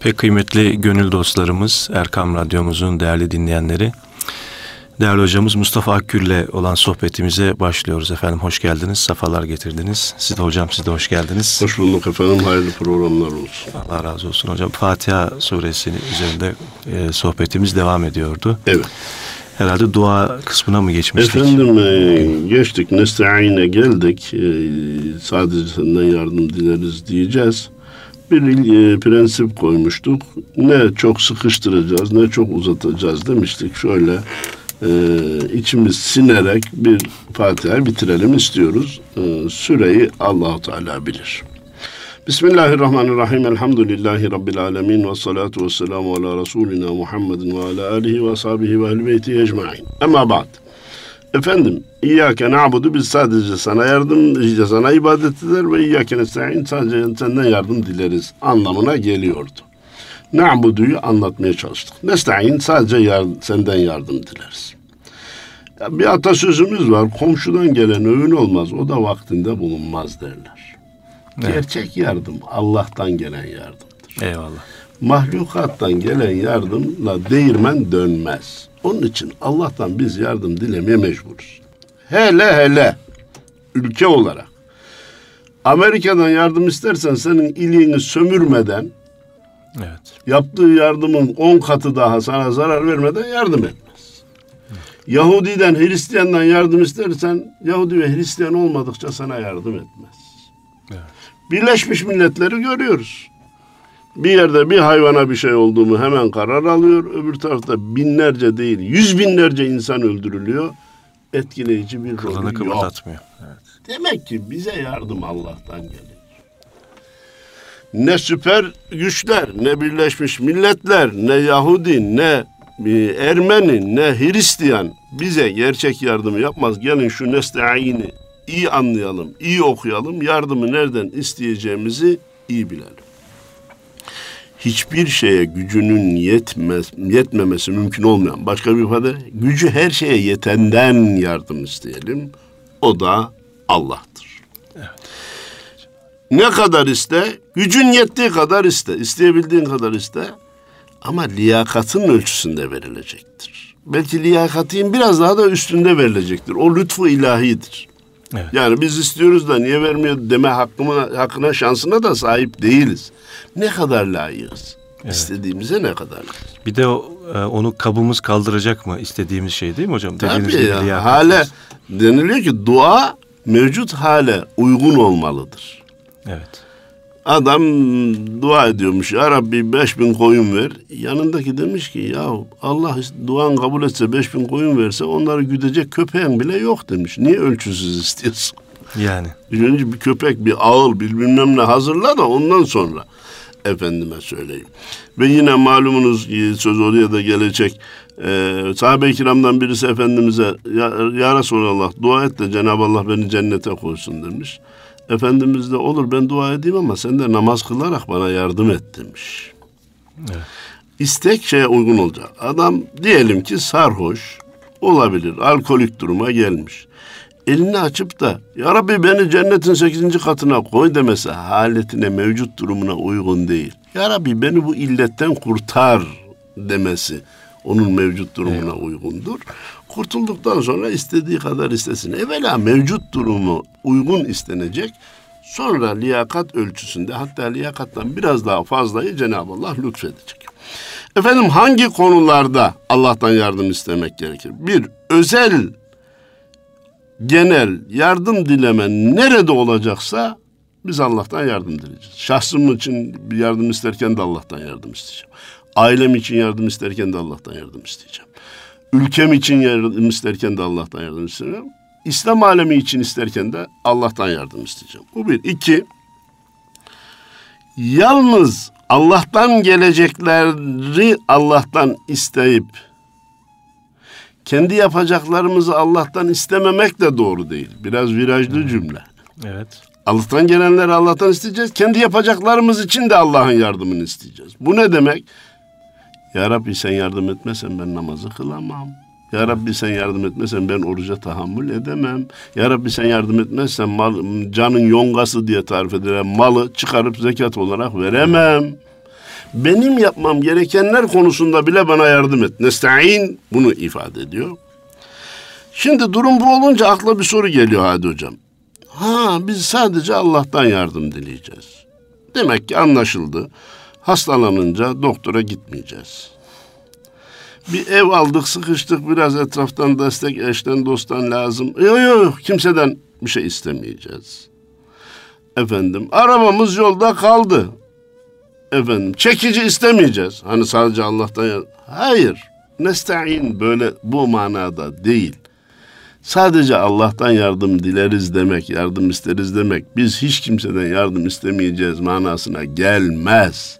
Pek kıymetli gönül dostlarımız, Erkam Radyomuzun değerli dinleyenleri, değerli hocamız Mustafa Akgül'le olan sohbetimize başlıyoruz efendim. Hoş geldiniz, safalar getirdiniz. Siz de hocam, siz de hoş geldiniz. Hoş bulduk efendim, hayırlı programlar olsun. Allah razı olsun hocam. Fatiha suresinin üzerinde e, sohbetimiz devam ediyordu. Evet. Herhalde dua kısmına mı geçmiştik? Efendim e, geçtik, Nesta'ine geldik. E, sadece senden yardım dileriz diyeceğiz bir e, prensip koymuştuk. Ne çok sıkıştıracağız ne çok uzatacağız demiştik. Şöyle e, içimiz sinerek bir Fatiha bitirelim istiyoruz. E, süreyi allah Teala bilir. Bismillahirrahmanirrahim. Elhamdülillahi Rabbil alemin. Ve salatu ve selamu ala Resulina Muhammedin ve ala alihi ve ashabihi ve ehl ecma'in. Ama ba'd. Efendim, İyyâke na'budu biz sadece sana yardım, sana ibadet eder ve İyyâke nesta'in sadece senden yardım dileriz anlamına geliyordu. Na'budu'yu anlatmaya çalıştık. Nesta'in sadece yardım, senden yardım dileriz. Ya bir atasözümüz var, komşudan gelen öğün olmaz, o da vaktinde bulunmaz derler. Evet. Gerçek yardım Allah'tan gelen yardımdır. Eyvallah. Mahlukattan gelen yardımla değirmen dönmez. Onun için Allah'tan biz yardım dilemeye mecburuz. Hele hele ülke olarak Amerika'dan yardım istersen senin iliğini sömürmeden evet. yaptığı yardımın on katı daha sana zarar vermeden yardım etmez. Evet. Yahudiden, Hristiyandan yardım istersen Yahudi ve Hristiyan olmadıkça sana yardım etmez. Evet. Birleşmiş Milletleri görüyoruz bir yerde bir hayvana bir şey olduğumu hemen karar alıyor. Öbür tarafta binlerce değil yüz binlerce insan öldürülüyor. Etkileyici bir Kılını rol yok. Evet. Demek ki bize yardım Allah'tan gelir. Ne süper güçler, ne Birleşmiş Milletler, ne Yahudi, ne Ermeni, ne Hristiyan bize gerçek yardımı yapmaz. Gelin şu nesta'ini iyi anlayalım, iyi okuyalım. Yardımı nereden isteyeceğimizi iyi bilelim hiçbir şeye gücünün yetmez, yetmemesi mümkün olmayan başka bir ifade gücü her şeye yetenden yardım isteyelim. O da Allah'tır. Evet. Ne kadar iste? Gücün yettiği kadar iste. İsteyebildiğin kadar iste. Ama liyakatın ölçüsünde verilecektir. Belki liyakatın biraz daha da üstünde verilecektir. O lütfu ilahidir. Evet. Yani biz istiyoruz da niye vermiyor deme hakkına, hakkına şansına da sahip değiliz. Ne kadar layığız? Evet. İstediğimize ne kadar? Bir de o, e, onu kabımız kaldıracak mı istediğimiz şey değil mi hocam? Tabii ya. ya hale deniliyor ki dua mevcut hale uygun olmalıdır. Evet. Adam dua ediyormuş. Ya Rabbi beş bin koyun ver. Yanındaki demiş ki ya Allah duan kabul etse beş bin koyun verse onları güdecek köpeğin bile yok demiş. Niye ölçüsüz istiyorsun? Yani. Önce bir köpek, bir ağıl, bir bilmem ne hazırla da ondan sonra efendime söyleyeyim. Ve yine malumunuz e, söz oraya da gelecek. Ee, sahabe-i kiramdan birisi Efendimiz'e ya, ya Resulallah dua et de Cenab-ı Allah beni cennete koysun demiş. Efendimiz de olur ben dua edeyim ama sen de namaz kılarak bana yardım et demiş. Evet. İstek şeye uygun olacak. Adam diyelim ki sarhoş olabilir. Alkolik duruma gelmiş. Elini açıp da Ya Rabbi beni cennetin sekizinci katına koy demese haletine mevcut durumuna uygun değil. Ya Rabbi beni bu illetten kurtar demesi onun mevcut durumuna evet. uygundur. Kurtulduktan sonra istediği kadar istesin. Evvela mevcut durumu uygun istenecek. Sonra liyakat ölçüsünde hatta liyakattan biraz daha fazlayı Cenab-ı Allah lütfedecek. Efendim hangi konularda Allah'tan yardım istemek gerekir? Bir, özel, genel yardım dilemen nerede olacaksa biz Allah'tan yardım dileyeceğiz. Şahsım için yardım isterken de Allah'tan yardım isteyeceğim. Ailem için yardım isterken de Allah'tan yardım isteyeceğim. Ülkem için yardım isterken de Allah'tan yardım isteyeceğim. İslam alemi için isterken de Allah'tan yardım isteyeceğim. Bu bir. İki, yalnız Allah'tan gelecekleri Allah'tan isteyip kendi yapacaklarımızı Allah'tan istememek de doğru değil. Biraz virajlı cümle. Evet. Allah'tan gelenleri Allah'tan isteyeceğiz. Kendi yapacaklarımız için de Allah'ın yardımını isteyeceğiz. Bu ne demek? Ya Rabbi sen yardım etmesen ben namazı kılamam. Ya Rabbi sen yardım etmesen ben oruca tahammül edemem. Ya Rabbi sen yardım etmezsen mal, canın yongası diye tarif edilen malı çıkarıp zekat olarak veremem. Benim yapmam gerekenler konusunda bile bana yardım et. Nesta'in bunu ifade ediyor. Şimdi durum bu olunca akla bir soru geliyor Hadi Hocam. Ha biz sadece Allah'tan yardım dileyeceğiz. Demek ki anlaşıldı. Hastalanınca doktora gitmeyeceğiz. Bir ev aldık, sıkıştık, biraz etraftan destek, eşten, dosttan lazım. Yok yok kimseden bir şey istemeyeceğiz. Efendim, arabamız yolda kaldı. Efendim, çekici istemeyeceğiz. Hani sadece Allah'tan. Hayır, nesta'in böyle bu manada değil. Sadece Allah'tan yardım dileriz demek, yardım isteriz demek, biz hiç kimseden yardım istemeyeceğiz manasına gelmez.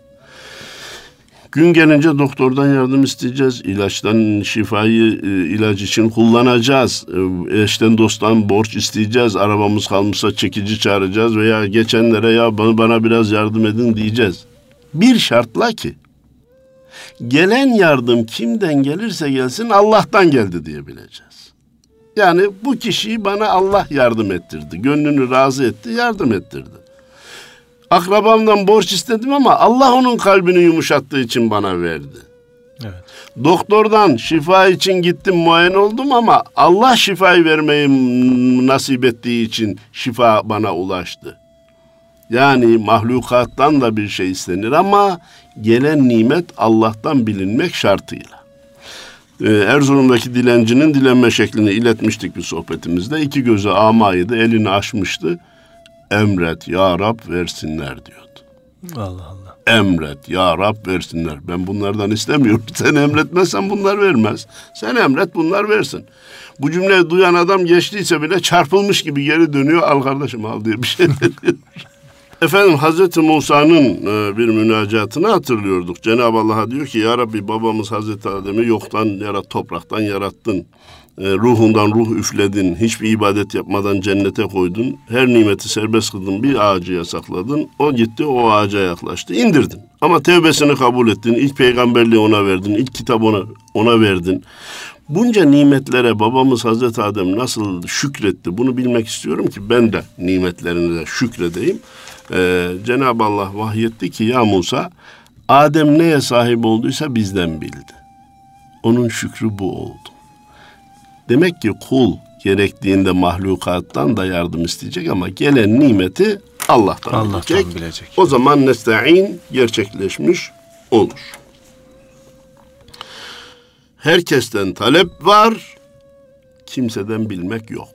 Gün gelince doktordan yardım isteyeceğiz. İlaçtan şifayı e, ilaç için kullanacağız. E, eşten dosttan borç isteyeceğiz. Arabamız kalmışsa çekici çağıracağız veya geçenlere ya bana, bana biraz yardım edin diyeceğiz. Bir şartla ki gelen yardım kimden gelirse gelsin Allah'tan geldi diyebileceğiz. Yani bu kişiyi bana Allah yardım ettirdi. Gönlünü razı etti, yardım ettirdi. Akrabamdan borç istedim ama Allah onun kalbini yumuşattığı için bana verdi. Evet. Doktordan şifa için gittim muayene oldum ama Allah şifayı vermeyi nasip ettiği için şifa bana ulaştı. Yani mahlukattan da bir şey istenir ama gelen nimet Allah'tan bilinmek şartıyla. Ee, Erzurum'daki dilencinin dilenme şeklini iletmiştik bir sohbetimizde. İki gözü amaydı, elini açmıştı emret ya Rab versinler diyordu. Allah Allah. Emret ya Rab versinler. Ben bunlardan istemiyorum. Sen emretmezsen bunlar vermez. Sen emret bunlar versin. Bu cümleyi duyan adam geçtiyse bile çarpılmış gibi geri dönüyor. Al kardeşim al diye bir şey diyor. Efendim Hazreti Musa'nın e, bir münacatını hatırlıyorduk. Cenab-ı Allah'a diyor ki Ya Rabbi babamız Hazreti Adem'i yoktan yarat, topraktan yarattın. E, ruhundan ruh üfledin, hiçbir ibadet yapmadan cennete koydun, her nimeti serbest kıldın, bir ağacı yasakladın, o gitti o ağaca yaklaştı, indirdin. Ama tevbesini kabul ettin, ilk peygamberliği ona verdin, ilk kitap ona, ona verdin. Bunca nimetlere babamız Hazreti Adem nasıl şükretti bunu bilmek istiyorum ki ben de nimetlerine şükredeyim. Ee, Cenab-ı Allah vahyetti ki ya Musa Adem neye sahip olduysa bizden bildi. Onun şükrü bu oldu. Demek ki kul gerektiğinde mahlukattan da yardım isteyecek ama gelen nimeti Allah'tan, Allah'tan bilecek. bilecek. O zaman nesta'in gerçekleşmiş olur. Herkesten talep var, kimseden bilmek yok.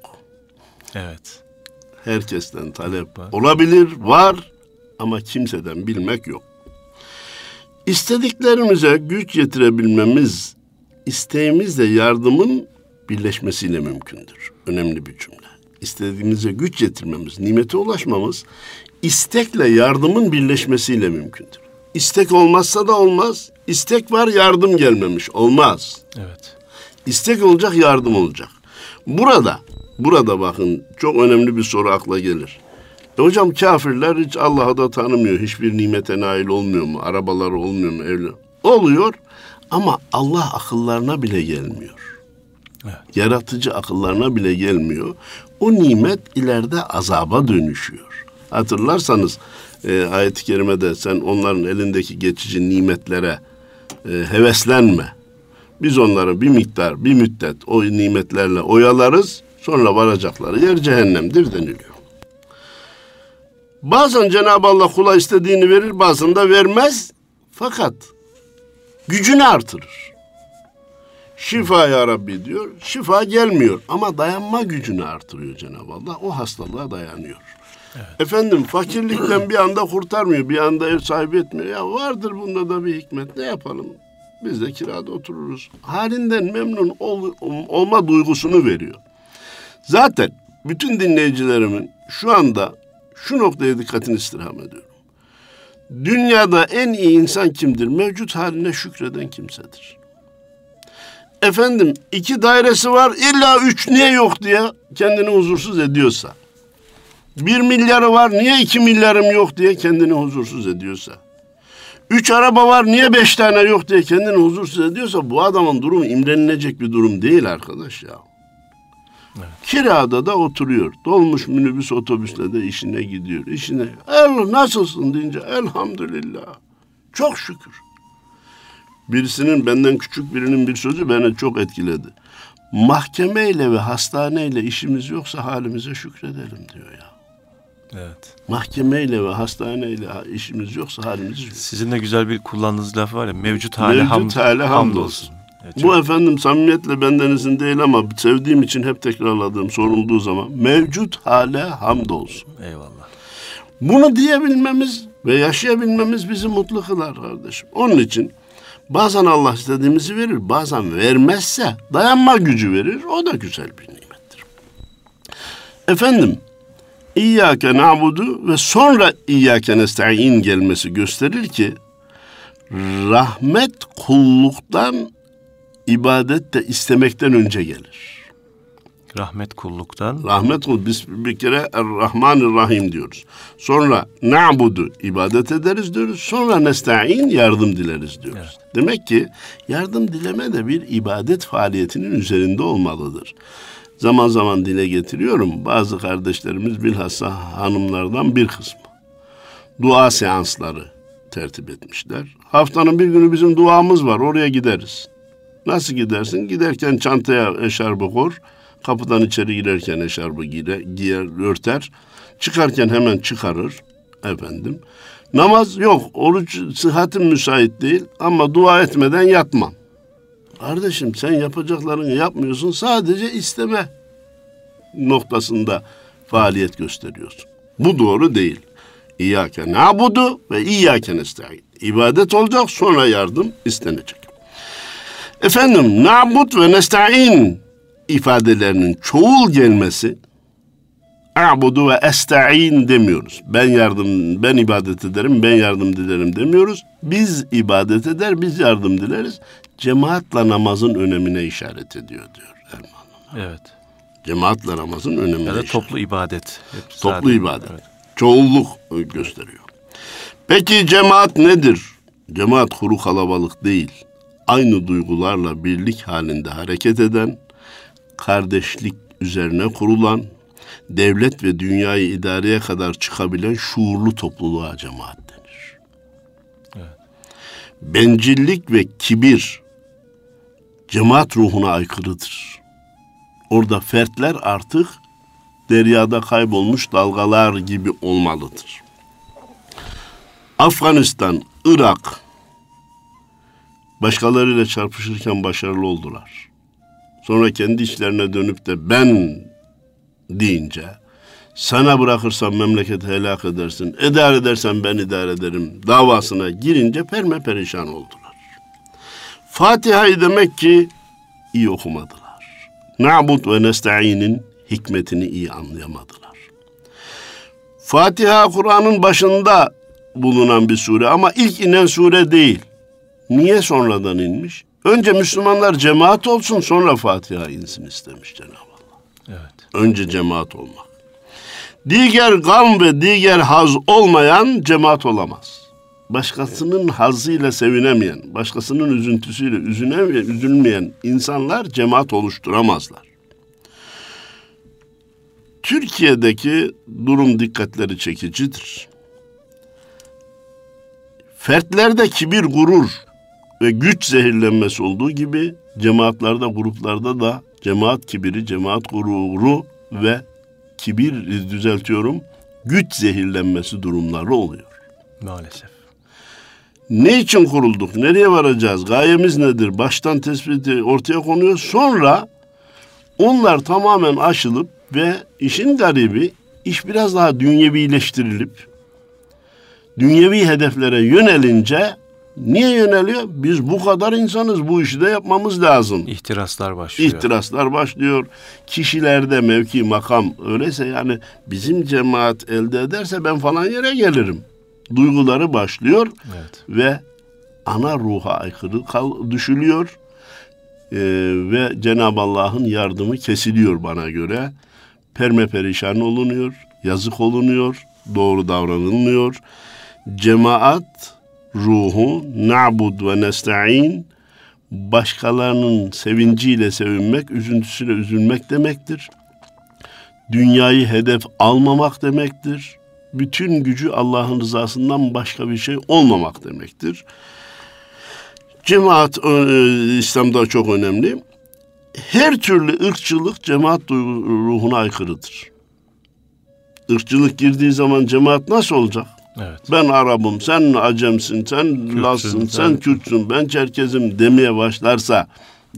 Evet. Herkesten talep var. olabilir, var ama kimseden bilmek yok. İstediklerimize güç yetirebilmemiz, isteğimizle yardımın birleşmesiyle mümkündür. Önemli bir cümle. İstediğimize güç getirmemiz, nimete ulaşmamız istekle yardımın birleşmesiyle mümkündür. İstek olmazsa da olmaz. İstek var yardım gelmemiş. Olmaz. Evet. İstek olacak yardım olacak. Burada burada bakın çok önemli bir soru akla gelir. E hocam kafirler hiç Allah'ı da tanımıyor. Hiçbir nimete nail olmuyor mu? Arabaları olmuyor mu? Evli. Oluyor ama Allah akıllarına bile gelmiyor. Evet. Yaratıcı akıllarına bile gelmiyor. O nimet ileride azaba dönüşüyor. Hatırlarsanız e, ayet-i kerimede sen onların elindeki geçici nimetlere e, heveslenme. Biz onları bir miktar, bir müddet o nimetlerle oyalarız. Sonra varacakları yer cehennemdir deniliyor. Bazen Cenab-ı Allah kula istediğini verir, bazen de vermez. Fakat gücünü artırır. Şifa ya Rabbi diyor. Şifa gelmiyor ama dayanma gücünü artırıyor Cenab-ı Allah. O hastalığa dayanıyor. Evet. Efendim fakirlikten bir anda kurtarmıyor. Bir anda ev sahibi etmiyor. Ya vardır bunda da bir hikmet. Ne yapalım? Biz de kirada otururuz. Halinden memnun ol, olma duygusunu veriyor. Zaten bütün dinleyicilerimin şu anda şu noktaya dikkatini istirham ediyorum. Dünyada en iyi insan kimdir? Mevcut haline şükreden kimsedir efendim iki dairesi var illa üç niye yok diye kendini huzursuz ediyorsa. Bir milyarı var niye iki milyarım yok diye kendini huzursuz ediyorsa. Üç araba var niye beş tane yok diye kendini huzursuz ediyorsa bu adamın durumu imrenilecek bir durum değil arkadaş ya. Evet. Kirada da oturuyor. Dolmuş minibüs otobüsle de işine gidiyor. İşine el nasılsın deyince elhamdülillah. Çok şükür. Birisinin benden küçük birinin bir sözü beni çok etkiledi. Mahkemeyle ve hastaneyle işimiz yoksa halimize şükredelim diyor ya. Evet. Mahkemeyle ve hastaneyle işimiz yoksa halimize şükredelim. Sizin de güzel bir kullandığınız laf var ya mevcut hale Mevcut hamd, hale hamdolsun. hamdolsun. Evet, Bu efendim samimiyetle benden izin değil ama sevdiğim için hep tekrarladığım sorulduğu zaman mevcut hale hamdolsun. Eyvallah. Bunu diyebilmemiz ve yaşayabilmemiz bizi mutlu kılar kardeşim. Onun için bazen Allah istediğimizi verir, bazen vermezse dayanma gücü verir. O da güzel bir nimettir. Efendim, İyyâke na'budu ve sonra İyyâke nesta'in gelmesi gösterir ki rahmet kulluktan ibadet de istemekten önce gelir. Rahmet kulluktan. Rahmet kul biz bir kere Er-Rahmanir-Rahim diyoruz. Sonra na'budu ibadet ederiz diyoruz. Sonra nesta'in yardım dileriz diyoruz. Evet. Demek ki yardım dileme de bir ibadet faaliyetinin üzerinde olmalıdır. Zaman zaman dile getiriyorum. Bazı kardeşlerimiz bilhassa hanımlardan bir kısmı dua seansları tertip etmişler. Haftanın bir günü bizim duamız var. Oraya gideriz. Nasıl gidersin? Giderken çantaya eşarbı kor. Kapıdan içeri girerken eşarbı giyer, giyer, örter. Çıkarken hemen çıkarır. Efendim. Namaz yok. Oruç sıhhatim müsait değil. Ama dua etmeden yatmam. Kardeşim sen yapacaklarını yapmıyorsun. Sadece isteme noktasında faaliyet gösteriyorsun. Bu doğru değil. İyyâke na'budu ve iyyâke nesta'in. İbadet olacak sonra yardım istenecek. Efendim na'bud ve nesta'in ifadelerinin çoğul gelmesi a'budu ve esta'in demiyoruz. Ben yardım, ben ibadet ederim, ben yardım dilerim demiyoruz. Biz ibadet eder, biz yardım dileriz. Cemaatle namazın önemine işaret ediyor diyor Erman. Evet. Cemaatle namazın önemine Ya da işaret. toplu ibadet. Hep Toplu sadece- ibadet. Evet. Çoğulluk gösteriyor. Peki cemaat nedir? Cemaat kuru kalabalık değil. Aynı duygularla birlik halinde hareket eden, kardeşlik üzerine kurulan, devlet ve dünyayı idareye kadar çıkabilen şuurlu topluluğa cemaat denir. Evet. Bencillik ve kibir cemaat ruhuna aykırıdır. Orada fertler artık deryada kaybolmuş dalgalar gibi olmalıdır. Afganistan, Irak başkalarıyla çarpışırken başarılı oldular. Sonra kendi işlerine dönüp de ben deyince sana bırakırsam memleketi helak edersin, idare edersen ben idare ederim davasına girince perme perişan oldular. Fatiha'yı demek ki iyi okumadılar. Na'bud ve nesta'inin hikmetini iyi anlayamadılar. Fatiha Kur'an'ın başında bulunan bir sure ama ilk inen sure değil. Niye sonradan inmiş? Önce Müslümanlar cemaat olsun sonra Fatiha insin istemiş Cenab-ı Allah. Evet. Önce cemaat olmak. Diğer gam ve diğer haz olmayan cemaat olamaz. Başkasının hazzıyla sevinemeyen, başkasının üzüntüsüyle üzülemeyen, üzülmeyen insanlar cemaat oluşturamazlar. Türkiye'deki durum dikkatleri çekicidir. Fertlerde kibir, gurur ve güç zehirlenmesi olduğu gibi cemaatlerde, gruplarda da cemaat kibiri, cemaat gururu ve kibir düzeltiyorum, güç zehirlenmesi durumları oluyor. Maalesef. Ne için kurulduk? Nereye varacağız? Gayemiz nedir? Baştan tespiti ortaya konuyor. Sonra onlar tamamen aşılıp ve işin garibi iş biraz daha dünyevileştirilip dünyevi hedeflere yönelince niye yöneliyor? Biz bu kadar insanız bu işi de yapmamız lazım. İhtiraslar başlıyor. İhtiraslar başlıyor. Kişilerde mevki makam öyleyse yani bizim cemaat elde ederse ben falan yere gelirim. Duyguları başlıyor Evet. ve ana ruha aykırı kal, düşülüyor Ee, ve Cenab-ı Allah'ın yardımı kesiliyor bana göre. Perme perişan olunuyor, yazık olunuyor, doğru davranılmıyor. Cemaat ruhu na'bud ve nesta'in başkalarının sevinciyle sevinmek, üzüntüsüyle üzülmek demektir. Dünyayı hedef almamak demektir. bütün gücü Allah'ın rızasından başka bir şey olmamak demektir. Cemaat e, İslam'da çok önemli. Her türlü ırkçılık cemaat ruhuna aykırıdır. Irkçılık girdiği zaman cemaat nasıl olacak? Evet. Ben Arap'ım, sen Acemsin, sen Kürtsün, sen evet. Kürtsün, ben Çerkez'im demeye başlarsa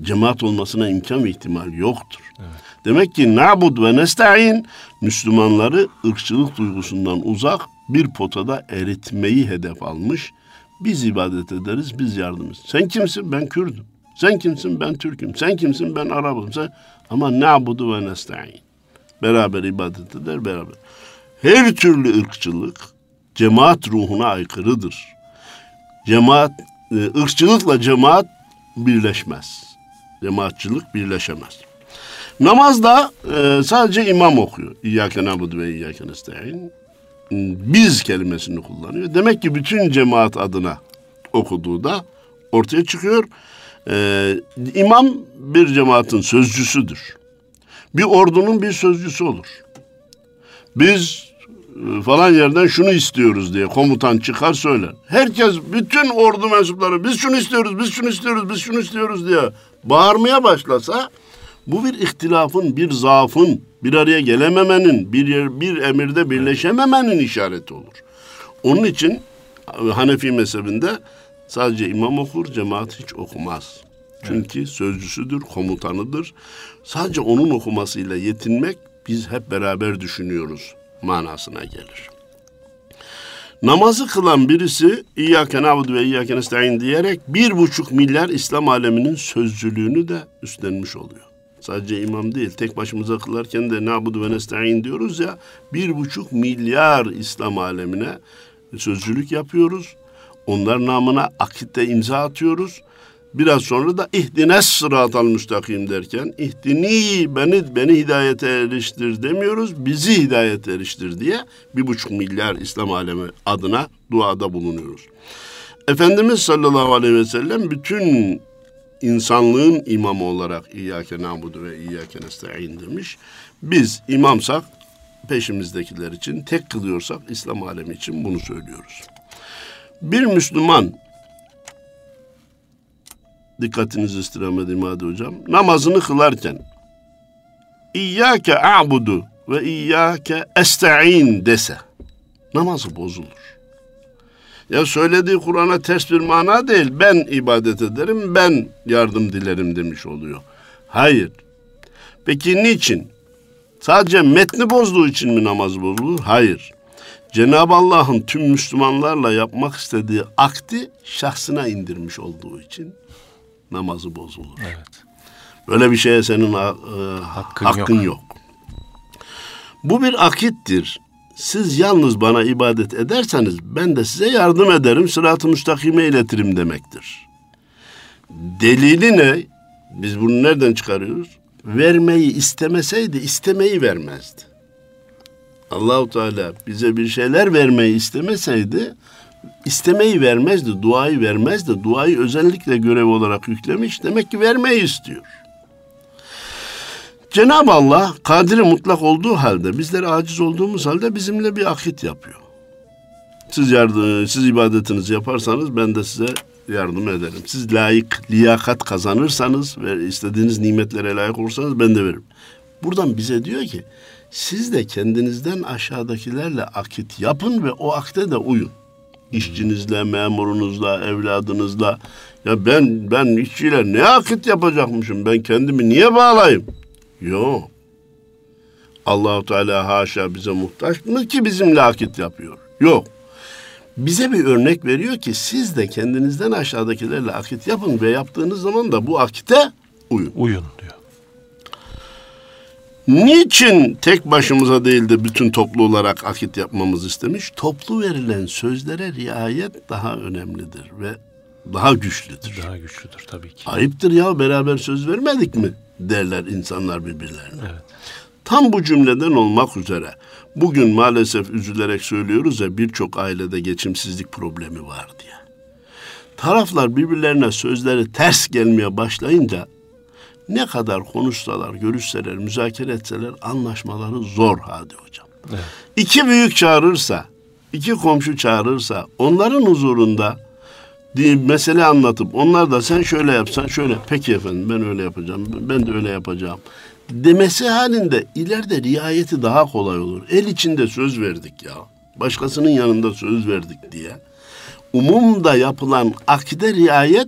cemaat olmasına imkan ve ihtimal yoktur. Evet. Demek ki na'bud ve nesta'in Müslümanları ırkçılık duygusundan uzak bir potada eritmeyi hedef almış. Biz ibadet ederiz, biz yardımız. Sen kimsin? Ben Kürdüm. Sen kimsin? Ben Türk'üm. Sen kimsin? Ben Arap'ım. Sen... Ama na'budu ve nesta'in. Beraber ibadet eder, beraber. Her türlü ırkçılık cemaat ruhuna aykırıdır. Cemaat, e, ırkçılıkla cemaat birleşmez. Cemaatçılık birleşemez. Namazda e, sadece imam okuyor. İyyâke nabudu ve iyyâke nesta'in. Biz kelimesini kullanıyor. Demek ki bütün cemaat adına okuduğu da ortaya çıkıyor. Ee, imam bir cemaatin sözcüsüdür. Bir ordunun bir sözcüsü olur. Biz falan yerden şunu istiyoruz diye komutan çıkar söyler. Herkes bütün ordu mensupları biz şunu istiyoruz, biz şunu istiyoruz, biz şunu istiyoruz diye bağırmaya başlasa bu bir ihtilafın, bir zaafın, bir araya gelememenin, bir yer, bir emirde birleşememenin işareti olur. Onun için Hanefi mezhebinde sadece imam okur, cemaat hiç okumaz. Çünkü evet. sözcüsüdür, komutanıdır. Sadece onun okumasıyla yetinmek biz hep beraber düşünüyoruz manasına gelir. Namazı kılan birisi İyyâke nâbudu ve İyyâke nestaîn diyerek bir buçuk milyar İslam aleminin sözcülüğünü de üstlenmiş oluyor. Sadece imam değil, tek başımıza kılarken de nâbudu ve nestaîn diyoruz ya, bir buçuk milyar İslam alemine sözcülük yapıyoruz. Onlar namına akitte imza atıyoruz. Biraz sonra da ihdines sıratal müstakim derken ihdini beni beni hidayete eriştir demiyoruz. Bizi hidayete eriştir diye bir buçuk milyar İslam alemi adına duada bulunuyoruz. Efendimiz sallallahu aleyhi ve sellem bütün insanlığın imamı olarak İyyâke nâbudu ve İyyâke nesta'in demiş. Biz imamsak peşimizdekiler için, tek kılıyorsak İslam alemi için bunu söylüyoruz. Bir Müslüman dikkatinizi istirham edeyim hadi hocam. Namazını kılarken İyyâke a'budu ve İyyâke esta'in dese namazı bozulur. Ya söylediği Kur'an'a ters bir mana değil. Ben ibadet ederim, ben yardım dilerim demiş oluyor. Hayır. Peki niçin? Sadece metni bozduğu için mi namaz bozulur? Hayır. Cenab-ı Allah'ın tüm Müslümanlarla yapmak istediği akti şahsına indirmiş olduğu için namazı bozulur. Evet. Böyle bir şeye senin e, hakkın, hakkın yok. yok. Bu bir akittir. Siz yalnız bana ibadet ederseniz ben de size yardım ederim, sırat-ı müstakime iletirim demektir. Delili ne? Biz bunu nereden çıkarıyoruz? Vermeyi istemeseydi istemeyi vermezdi. Allahu Teala bize bir şeyler vermeyi istemeseydi istemeyi vermezdi, duayı vermezdi. Duayı özellikle görev olarak yüklemiş. Demek ki vermeyi istiyor. Cenab-ı Allah kadiri mutlak olduğu halde, bizler aciz olduğumuz halde bizimle bir akit yapıyor. Siz yardım, siz ibadetinizi yaparsanız ben de size yardım ederim. Siz layık, liyakat kazanırsanız ve istediğiniz nimetlere layık olursanız ben de veririm. Buradan bize diyor ki siz de kendinizden aşağıdakilerle akit yapın ve o akte de uyun işçinizle, memurunuzla, evladınızla. Ya ben ben işçiyle ne akit yapacakmışım? Ben kendimi niye bağlayayım? Yok. Allahu Teala haşa bize muhtaç mı ki bizimle akit yapıyor? Yok. Bize bir örnek veriyor ki siz de kendinizden aşağıdakilerle akit yapın ve yaptığınız zaman da bu akite uyun. Uyun diyor. Niçin tek başımıza değil de bütün toplu olarak akit yapmamız istemiş? Toplu verilen sözlere riayet daha önemlidir ve daha güçlüdür. Daha güçlüdür tabii ki. Ayıptır ya beraber söz vermedik mi derler insanlar birbirlerine. Evet. Tam bu cümleden olmak üzere bugün maalesef üzülerek söylüyoruz ya birçok ailede geçimsizlik problemi var diye. Taraflar birbirlerine sözleri ters gelmeye başlayınca ne kadar konuşsalar, görüşseler, müzakere etseler anlaşmaları zor hadi hocam. Evet. İki büyük çağırırsa, iki komşu çağırırsa onların huzurunda mesele anlatıp onlar da sen şöyle yapsan şöyle peki efendim ben öyle yapacağım ben de öyle yapacağım demesi halinde ileride riayeti daha kolay olur. El içinde söz verdik ya. Başkasının yanında söz verdik diye. Umumda yapılan akide riayet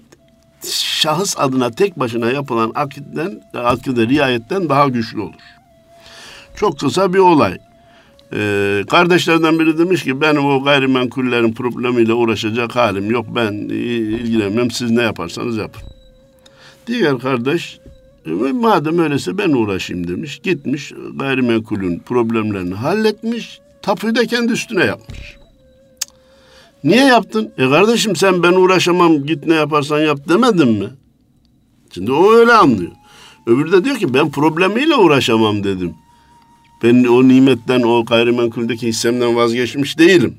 şahıs adına tek başına yapılan akiden, akide riayetten daha güçlü olur. Çok kısa bir olay. Ee, kardeşlerden biri demiş ki benim o gayrimenkullerin problemiyle uğraşacak halim yok. Ben ilgilenmem siz ne yaparsanız yapın. Diğer kardeş e, madem öyleyse ben uğraşayım demiş. Gitmiş gayrimenkulün problemlerini halletmiş. Tapuyu da kendi üstüne yapmış. Niye yaptın? E kardeşim sen ben uğraşamam git ne yaparsan yap demedin mi? Şimdi o öyle anlıyor. Öbürü de diyor ki ben problemiyle uğraşamam dedim. Ben o nimetten, o gayrimenkuldeki hissemden vazgeçmiş değilim.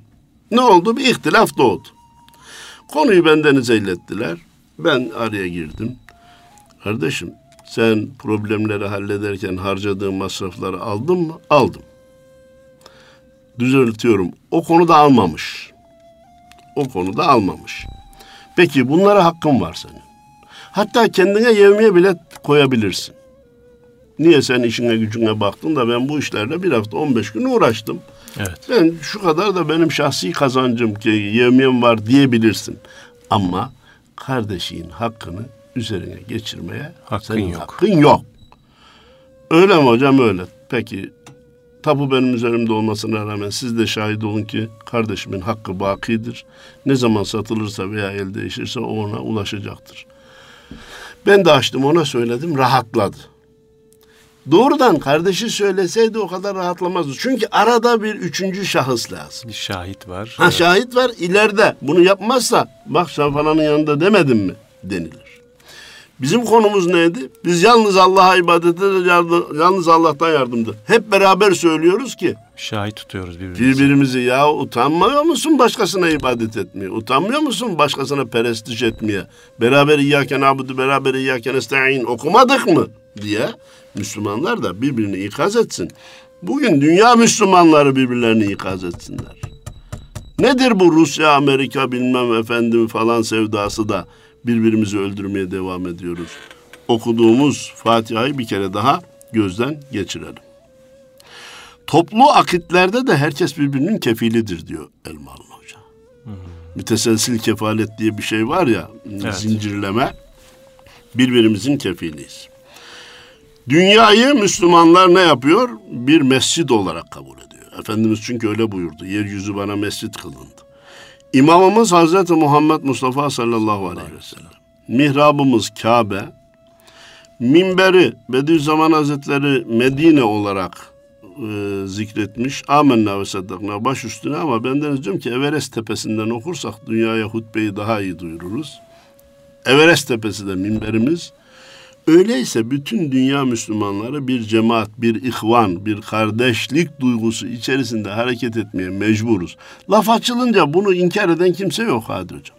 Ne oldu? Bir ihtilaf doğdu. Konuyu benden izeylettiler. Ben araya girdim. Kardeşim sen problemleri hallederken harcadığın masrafları aldın mı? Aldım. Düzeltiyorum. O konuda almamış. O konuda almamış. Peki bunlara hakkın var senin. Hatta kendine yevmiye bile koyabilirsin. Niye sen işine gücüne baktın da ben bu işlerle bir hafta 15 gün uğraştım. Evet. Ben şu kadar da benim şahsi kazancım ki yevmiyem var diyebilirsin. Ama kardeşin hakkını üzerine geçirmeye hakkın senin yok. hakkın yok. Öyle mi hocam öyle. Peki tabu benim üzerimde olmasına rağmen siz de şahit olun ki kardeşimin hakkı bakidir. Ne zaman satılırsa veya el değişirse ona ulaşacaktır. Ben de açtım ona söyledim rahatladı. Doğrudan kardeşi söyleseydi o kadar rahatlamazdı. Çünkü arada bir üçüncü şahıs lazım. Bir şahit var. Ha evet. şahit var ileride bunu yapmazsa bak sen falanın yanında demedin mi denilir. Bizim konumuz neydi? Biz yalnız Allah'a ibadet ederiz, yalnız Allah'tan yardımdır. Hep beraber söylüyoruz ki. Şahit tutuyoruz birbirimizi. Birbirimizi ya utanmıyor musun başkasına ibadet etmeye? Utanmıyor musun başkasına perestiş etmeye? Beraber İyyâken abudu, beraber İyyâken esta'in okumadık mı? diye Müslümanlar da birbirini ikaz etsin. Bugün dünya Müslümanları birbirlerini ikaz etsinler. Nedir bu Rusya, Amerika bilmem efendim falan sevdası da birbirimizi öldürmeye devam ediyoruz. Okuduğumuz Fatiha'yı bir kere daha gözden geçirelim. Toplu akitlerde de herkes birbirinin kefilidir diyor Elmalı Hoca. Hmm. Müteselsil kefalet diye bir şey var ya, evet. zincirleme. Birbirimizin kefiliyiz. Dünyayı Müslümanlar ne yapıyor? Bir mescid olarak kabul ediyor. Efendimiz çünkü öyle buyurdu. Yeryüzü bana mescid kılındı. İmamımız Hazreti Muhammed Mustafa sallallahu aleyhi ve sellem. Mihrabımız Kabe. Minberi Bediüzzaman Hazretleri Medine olarak e, zikretmiş. Amenna ve saddakna baş üstüne ama benden diyorum ki Everest tepesinden okursak dünyaya hutbeyi daha iyi duyururuz. Everest tepesi de minberimiz. Öyleyse bütün dünya Müslümanları bir cemaat, bir ihvan, bir kardeşlik duygusu içerisinde hareket etmeye mecburuz. Laf açılınca bunu inkar eden kimse yok Hadi Hocam.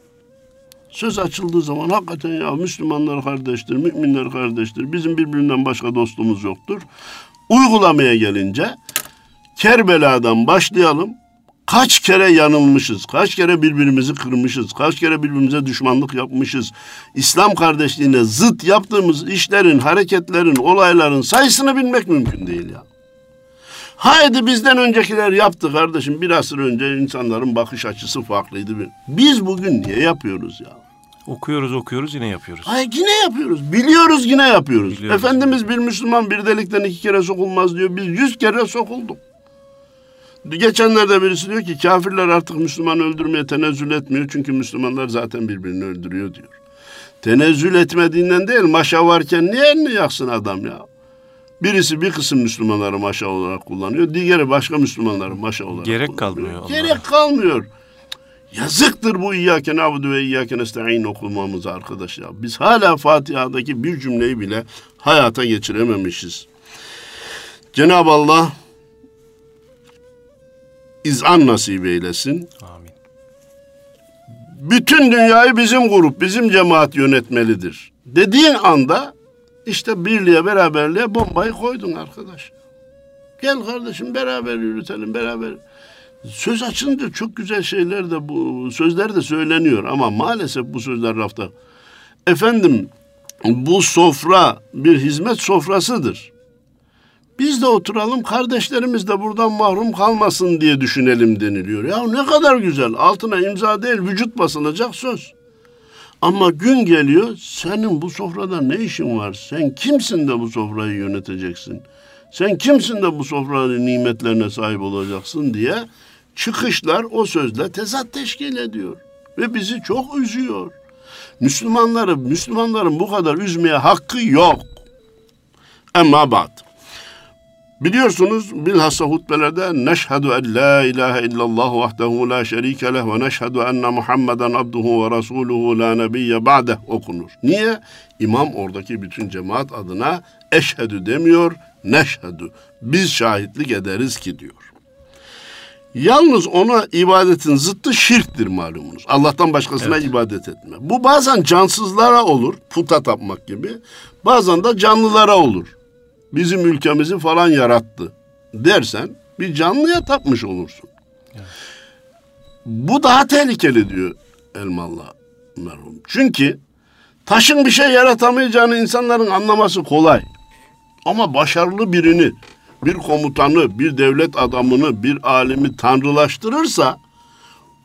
Söz açıldığı zaman hakikaten ya Müslümanlar kardeştir, müminler kardeştir. Bizim birbirinden başka dostumuz yoktur. Uygulamaya gelince Kerbela'dan başlayalım. Kaç kere yanılmışız, kaç kere birbirimizi kırmışız, kaç kere birbirimize düşmanlık yapmışız. İslam kardeşliğine zıt yaptığımız işlerin, hareketlerin, olayların sayısını bilmek mümkün değil ya. Haydi bizden öncekiler yaptı kardeşim. Bir asır önce insanların bakış açısı farklıydı. Biz bugün niye yapıyoruz ya? Okuyoruz okuyoruz yine yapıyoruz. Ay yine yapıyoruz. Biliyoruz yine yapıyoruz. Biliyoruz. Efendimiz bir Müslüman bir delikten iki kere sokulmaz diyor. Biz yüz kere sokulduk. Geçenlerde birisi diyor ki kafirler artık Müslüman öldürmeye tenezzül etmiyor. Çünkü Müslümanlar zaten birbirini öldürüyor diyor. Tenezzül etmediğinden değil maşa varken niye elini yaksın adam ya? Birisi bir kısım Müslümanları maşa olarak kullanıyor. Diğeri başka Müslümanları maşa olarak Gerek kullanıyor. kalmıyor. Onlara. Gerek kalmıyor. Yazıktır bu İyyâke na'budu ve İyyâke nesta'in okumamız arkadaş ya. Biz hala Fatiha'daki bir cümleyi bile hayata geçirememişiz. Cenab-ı Allah izan nasip eylesin. Amin. Bütün dünyayı bizim grup, bizim cemaat yönetmelidir. Dediğin anda işte birliğe, beraberliğe bombayı koydun arkadaş. Gel kardeşim beraber yürütelim beraber. Söz açınca çok güzel şeyler de bu sözler de söyleniyor ama maalesef bu sözler rafta. Efendim bu sofra bir hizmet sofrasıdır. Biz de oturalım kardeşlerimiz de buradan mahrum kalmasın diye düşünelim deniliyor. Ya ne kadar güzel altına imza değil vücut basılacak söz. Ama gün geliyor senin bu sofrada ne işin var? Sen kimsin de bu sofrayı yöneteceksin? Sen kimsin de bu sofranın nimetlerine sahip olacaksın diye çıkışlar o sözle tezat teşkil ediyor. Ve bizi çok üzüyor. Müslümanları, Müslümanların bu kadar üzmeye hakkı yok. Ama bak. Biliyorsunuz bilhassa hutbelerde neşhedü en la ilahe illallah vahdehu la şerike leh ve neşhedü enne Muhammeden abduhu ve rasuluhu la nebiyye ba'deh okunur. Niye? İmam oradaki bütün cemaat adına eşhedü demiyor, neşhedü. Biz şahitlik ederiz ki diyor. Yalnız ona ibadetin zıttı şirktir malumunuz. Allah'tan başkasına evet. ibadet etme. Bu bazen cansızlara olur, puta tapmak gibi. Bazen de canlılara olur. Bizim ülkemizi falan yarattı dersen bir canlıya tapmış olursun. Bu daha tehlikeli diyor Elmalı merhum. Çünkü taşın bir şey yaratamayacağını insanların anlaması kolay. Ama başarılı birini bir komutanı, bir devlet adamını, bir alimi tanrılaştırırsa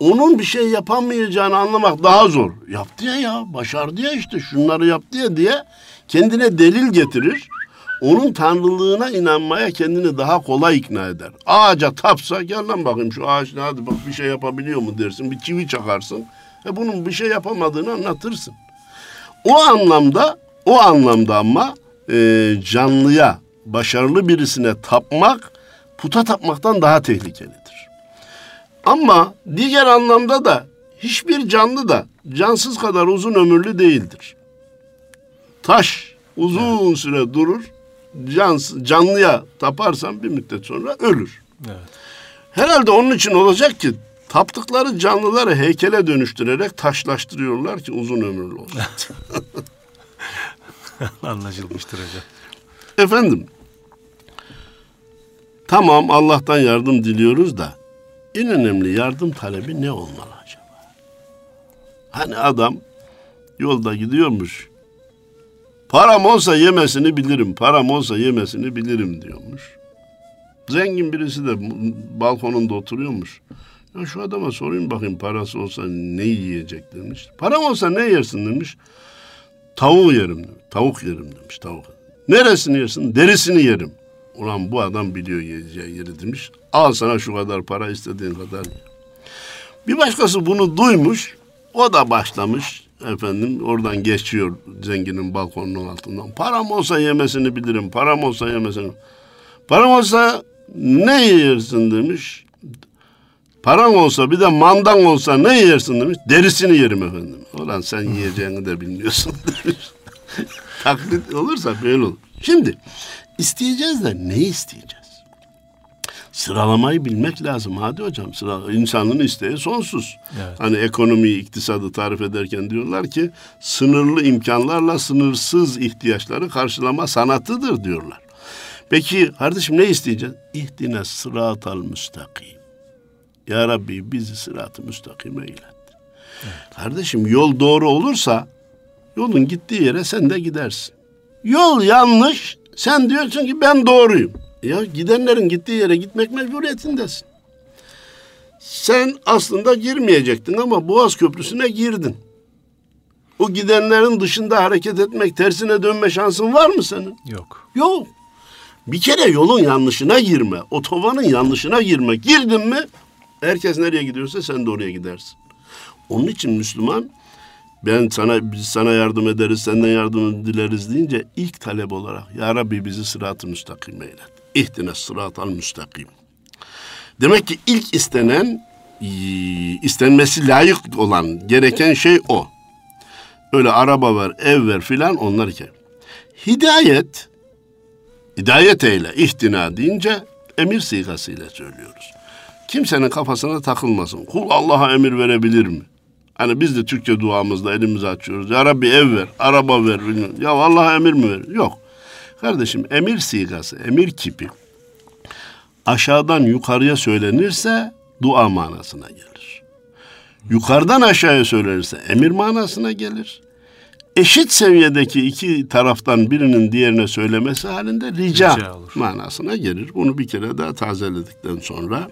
onun bir şey yapamayacağını anlamak daha zor. Yaptı ya ya, başardı ya işte şunları yaptı ya diye kendine delil getirir. Onun tanrılığına inanmaya kendini daha kolay ikna eder. Ağaca tapsa gel lan bakayım şu ağaç ne hadi bak bir şey yapabiliyor mu dersin. Bir çivi çakarsın. E bunun bir şey yapamadığını anlatırsın. O anlamda o anlamda ama e, canlıya başarılı birisine tapmak puta tapmaktan daha tehlikelidir. Ama diğer anlamda da hiçbir canlı da cansız kadar uzun ömürlü değildir. Taş uzun evet. süre durur, cans, canlıya taparsan bir müddet sonra ölür. Evet. Herhalde onun için olacak ki taptıkları canlıları heykele dönüştürerek taşlaştırıyorlar ki uzun ömürlü olsun. Anlaşılmıştır hocam. Efendim, tamam Allah'tan yardım diliyoruz da en önemli yardım talebi ne olmalı acaba? Hani adam yolda gidiyormuş. Param olsa yemesini bilirim, param olsa yemesini bilirim diyormuş. Zengin birisi de balkonunda oturuyormuş. Ya şu adama sorayım bakayım parası olsa ne yiyecek demiş. Param olsa ne yersin demiş. Tavuk yerim demiş. Tavuk yerim demiş tavuk. Neresini yersin? Derisini yerim. Ulan bu adam biliyor yiyeceği yeri demiş. Al sana şu kadar para istediğin kadar. Bir başkası bunu duymuş. O da başlamış. Efendim oradan geçiyor zenginin balkonunun altından. Param olsa yemesini bilirim. Param olsa yemesini. Param olsa ne yersin demiş. Paran olsa bir de mandan olsa ne yersin demiş. Derisini yerim efendim. Ulan sen yiyeceğini de bilmiyorsun demiş. Taklit olursa böyle olur. Şimdi isteyeceğiz de ne isteyeceğiz? Sıralamayı bilmek lazım hadi hocam. Sıra, insanın isteği sonsuz. Evet. Hani ekonomiyi, iktisadı tarif ederken diyorlar ki sınırlı imkanlarla sınırsız ihtiyaçları karşılama sanatıdır diyorlar. Peki kardeşim ne isteyeceğiz? İhdine sıratal müstakim. Ya Rabbi bizi sırat-ı müstakime ilet. Evet. Kardeşim yol doğru olursa Yolun gittiği yere sen de gidersin. Yol yanlış. Sen diyorsun ki ben doğruyum. Ya gidenlerin gittiği yere gitmek mecburiyetindesin. Sen aslında girmeyecektin ama Boğaz Köprüsü'ne girdin. O gidenlerin dışında hareket etmek, tersine dönme şansın var mı senin? Yok. Yok. Bir kere yolun yanlışına girme. Otobanın yanlışına girme. Girdin mi herkes nereye gidiyorsa sen de oraya gidersin. Onun için Müslüman ben sana biz sana yardım ederiz, senden yardım dileriz deyince ilk talep olarak Ya Rabbi bizi sırat-ı müstakim eylet. İhtine sırat-ı müstakim. Demek ki ilk istenen, istenmesi layık olan, gereken şey o. Öyle araba ver, ev ver filan onlar ki. Hidayet, hidayet eyle, ihtina deyince emir sigasıyla söylüyoruz. Kimsenin kafasına takılmasın. Kul Allah'a emir verebilir mi? Hani biz de Türkçe duamızda elimizi açıyoruz. Ya Rabbi ev ver, araba ver. Ya Allah emir mi ver? Yok. Kardeşim emir sigası, emir kipi. aşağıdan yukarıya söylenirse dua manasına gelir. Yukarıdan aşağıya söylenirse emir manasına gelir. Eşit seviyedeki iki taraftan birinin diğerine söylemesi halinde rica, Rica olur. manasına gelir. Bunu bir kere daha tazeledikten sonra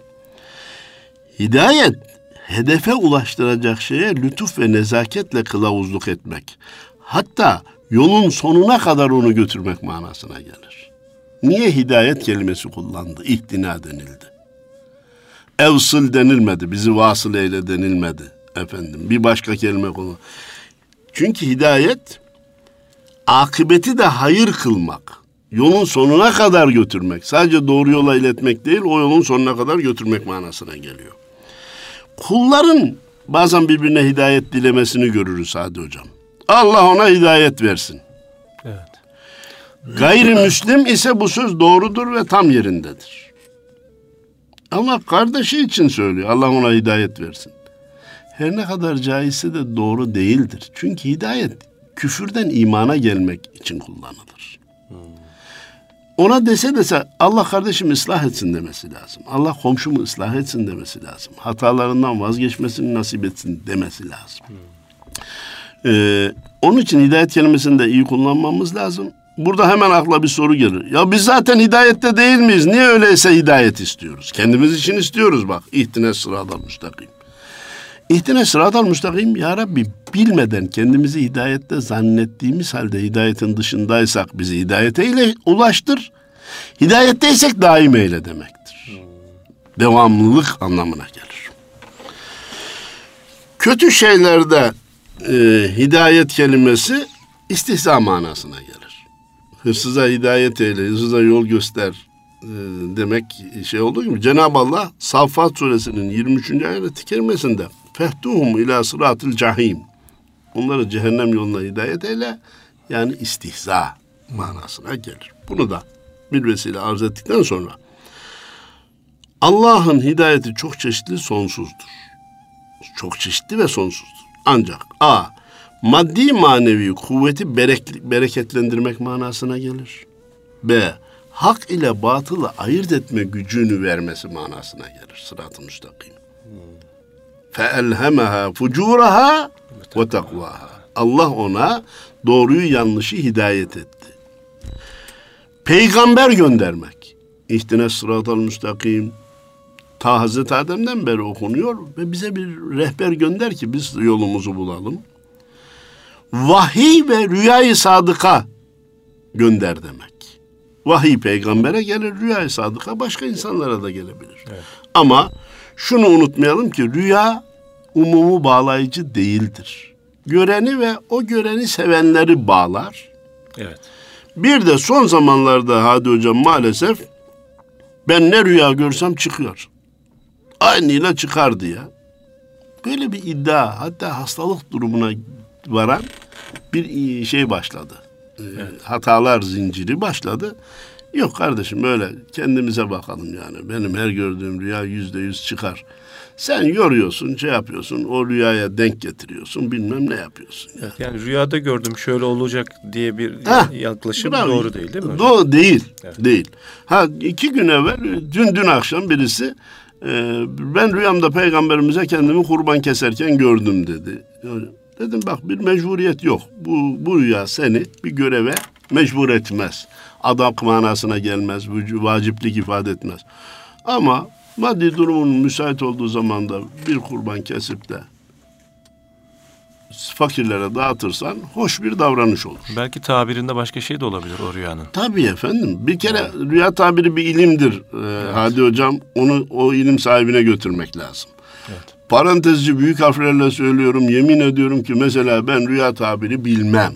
hidayet hedefe ulaştıracak şeye lütuf ve nezaketle kılavuzluk etmek. Hatta yolun sonuna kadar onu götürmek manasına gelir. Niye hidayet kelimesi kullandı? İhtina denildi. Evsıl denilmedi. Bizi vasıl eyle denilmedi. Efendim bir başka kelime konu. Çünkü hidayet akıbeti de hayır kılmak. Yolun sonuna kadar götürmek. Sadece doğru yola iletmek değil, o yolun sonuna kadar götürmek manasına geliyor. Kulların bazen birbirine hidayet dilemesini görürüz Hadi Hocam. Allah ona hidayet versin. Evet. Gayrimüslim ise bu söz doğrudur ve tam yerindedir. Ama kardeşi için söylüyor. Allah ona hidayet versin. Her ne kadar caizse de doğru değildir. Çünkü hidayet küfürden imana gelmek için kullanılır. Ona dese dese Allah kardeşimi ıslah etsin demesi lazım. Allah komşumu ıslah etsin demesi lazım. Hatalarından vazgeçmesini nasip etsin demesi lazım. Ee, onun için hidayet kelimesini de iyi kullanmamız lazım. Burada hemen akla bir soru gelir. Ya biz zaten hidayette değil miyiz? Niye öyleyse hidayet istiyoruz? Kendimiz için istiyoruz bak. İhtine sıradan müstakim. İhtine sıradan müstakim ya Rabbi bilmeden kendimizi hidayette zannettiğimiz halde hidayetin dışındaysak bizi hidayete ile ulaştır. Hidayetteysek daim eyle demektir. Devamlılık anlamına gelir. Kötü şeylerde e, hidayet kelimesi istihza manasına gelir. Hırsıza hidayet eyle, hırsıza yol göster e, demek şey olduğu gibi Cenab-ı Allah Saffat suresinin 23. ayet-i kerimesinde fehtuhum ila sıratil cahim onları cehennem yoluna hidayet eyle yani istihza manasına gelir. Bunu da bir vesile arz ettikten sonra Allah'ın hidayeti çok çeşitli sonsuzdur. Çok çeşitli ve sonsuzdur. Ancak A. Maddi manevi kuvveti berek, bereketlendirmek manasına gelir. B. Hak ile batılı ayırt etme gücünü vermesi manasına gelir. Sırat-ı müstakim. فَاَلْهَمَهَا فُجُورَهَا وَتَقْوَاهَا Allah ona doğruyu yanlışı hidayet etti. Peygamber göndermek. İhtine sıratal müstakim, Ta Hazreti Adem'den beri okunuyor ve bize bir rehber gönder ki biz yolumuzu bulalım. Vahiy ve rüyayı sadıka gönder demek. Vahiy peygambere gelir, rüyayı sadıka başka insanlara da gelebilir. Evet. Ama şunu unutmayalım ki rüya umumu bağlayıcı değildir. Göreni ve o göreni sevenleri bağlar. Evet. Bir de son zamanlarda Hadi Hocam maalesef ben ne rüya görsem çıkıyor. Aynıyla çıkardı ya. Böyle bir iddia hatta hastalık durumuna varan bir şey başladı. Ee, Hatalar zinciri başladı. Yok kardeşim böyle kendimize bakalım yani. Benim her gördüğüm rüya yüzde yüz çıkar. Sen yoruyorsun, şey yapıyorsun, o rüyaya denk getiriyorsun, bilmem ne yapıyorsun. Ya. Yani rüyada gördüm şöyle olacak diye bir Heh, yaklaşım bravo. doğru değil değil mi? hocam? Doğru değil, Evet. değil. Ha iki gün evvel, dün dün akşam birisi e, ben rüyamda peygamberimize kendimi kurban keserken gördüm dedi. Dedim bak bir mecburiyet yok. Bu, bu rüya seni bir göreve mecbur etmez. Adak manasına gelmez, vaciplik ifade etmez. Ama maddi durumun müsait olduğu zaman da bir kurban kesip de fakirlere dağıtırsan hoş bir davranış olur. Belki tabirinde başka şey de olabilir o rüyanın. Tabii efendim. Bir kere rüya tabiri bir ilimdir. Ee, Hadi hocam onu o ilim sahibine götürmek lazım. Evet. Parantezci büyük harflerle söylüyorum. Yemin ediyorum ki mesela ben rüya tabiri bilmem.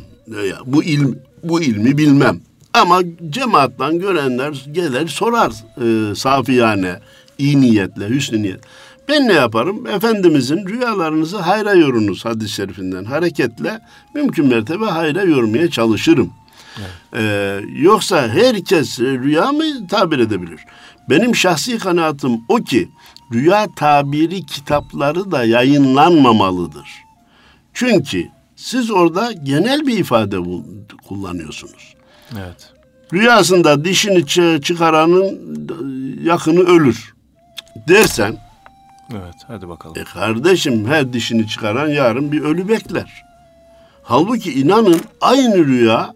Bu ilm bu ilmi bilmem. Ama cemaattan görenler gelir sorar e, safiyane, iyi niyetle, hüsnü niyet. Ben ne yaparım? Efendimizin rüyalarınızı hayra yorunuz hadis-i şerifinden hareketle mümkün mertebe hayra yormaya çalışırım. Ee, yoksa herkes rüya mı tabir edebilir? Benim şahsi kanaatim o ki rüya tabiri kitapları da yayınlanmamalıdır. Çünkü siz orada genel bir ifade kullanıyorsunuz. Evet. rüyasında dişini çıkaranın yakını ölür dersen Evet hadi bakalım. E kardeşim her dişini çıkaran yarın bir ölü bekler. Halbuki inanın aynı rüya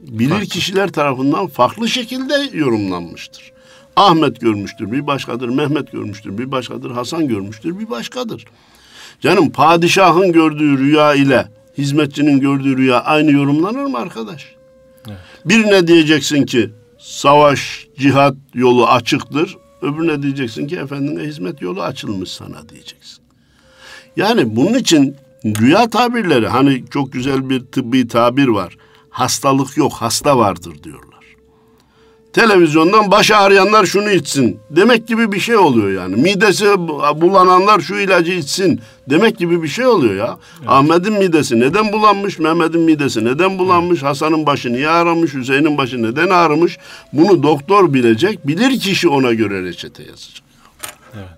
bilir farklı. kişiler tarafından farklı şekilde yorumlanmıştır. Ahmet görmüştür bir başkadır, Mehmet görmüştür bir başkadır, Hasan görmüştür bir başkadır. Canım padişahın gördüğü rüya ile hizmetçinin gördüğü rüya aynı yorumlanır mı arkadaş? Evet. Birine diyeceksin ki savaş, cihat yolu açıktır. Öbürüne diyeceksin ki efendine hizmet yolu açılmış sana diyeceksin. Yani bunun için rüya tabirleri hani çok güzel bir tıbbi tabir var. Hastalık yok, hasta vardır diyorlar. Televizyondan baş ağrıyanlar şunu içsin demek gibi bir şey oluyor yani. Midesi bulananlar şu ilacı içsin demek gibi bir şey oluyor ya. Evet. Ahmet'in midesi neden bulanmış, Mehmet'in midesi neden bulanmış, Hasan'ın başı niye ağrımış, Hüseyin'in başı neden ağrımış? Bunu doktor bilecek, bilir kişi ona göre reçete yazacak. Evet.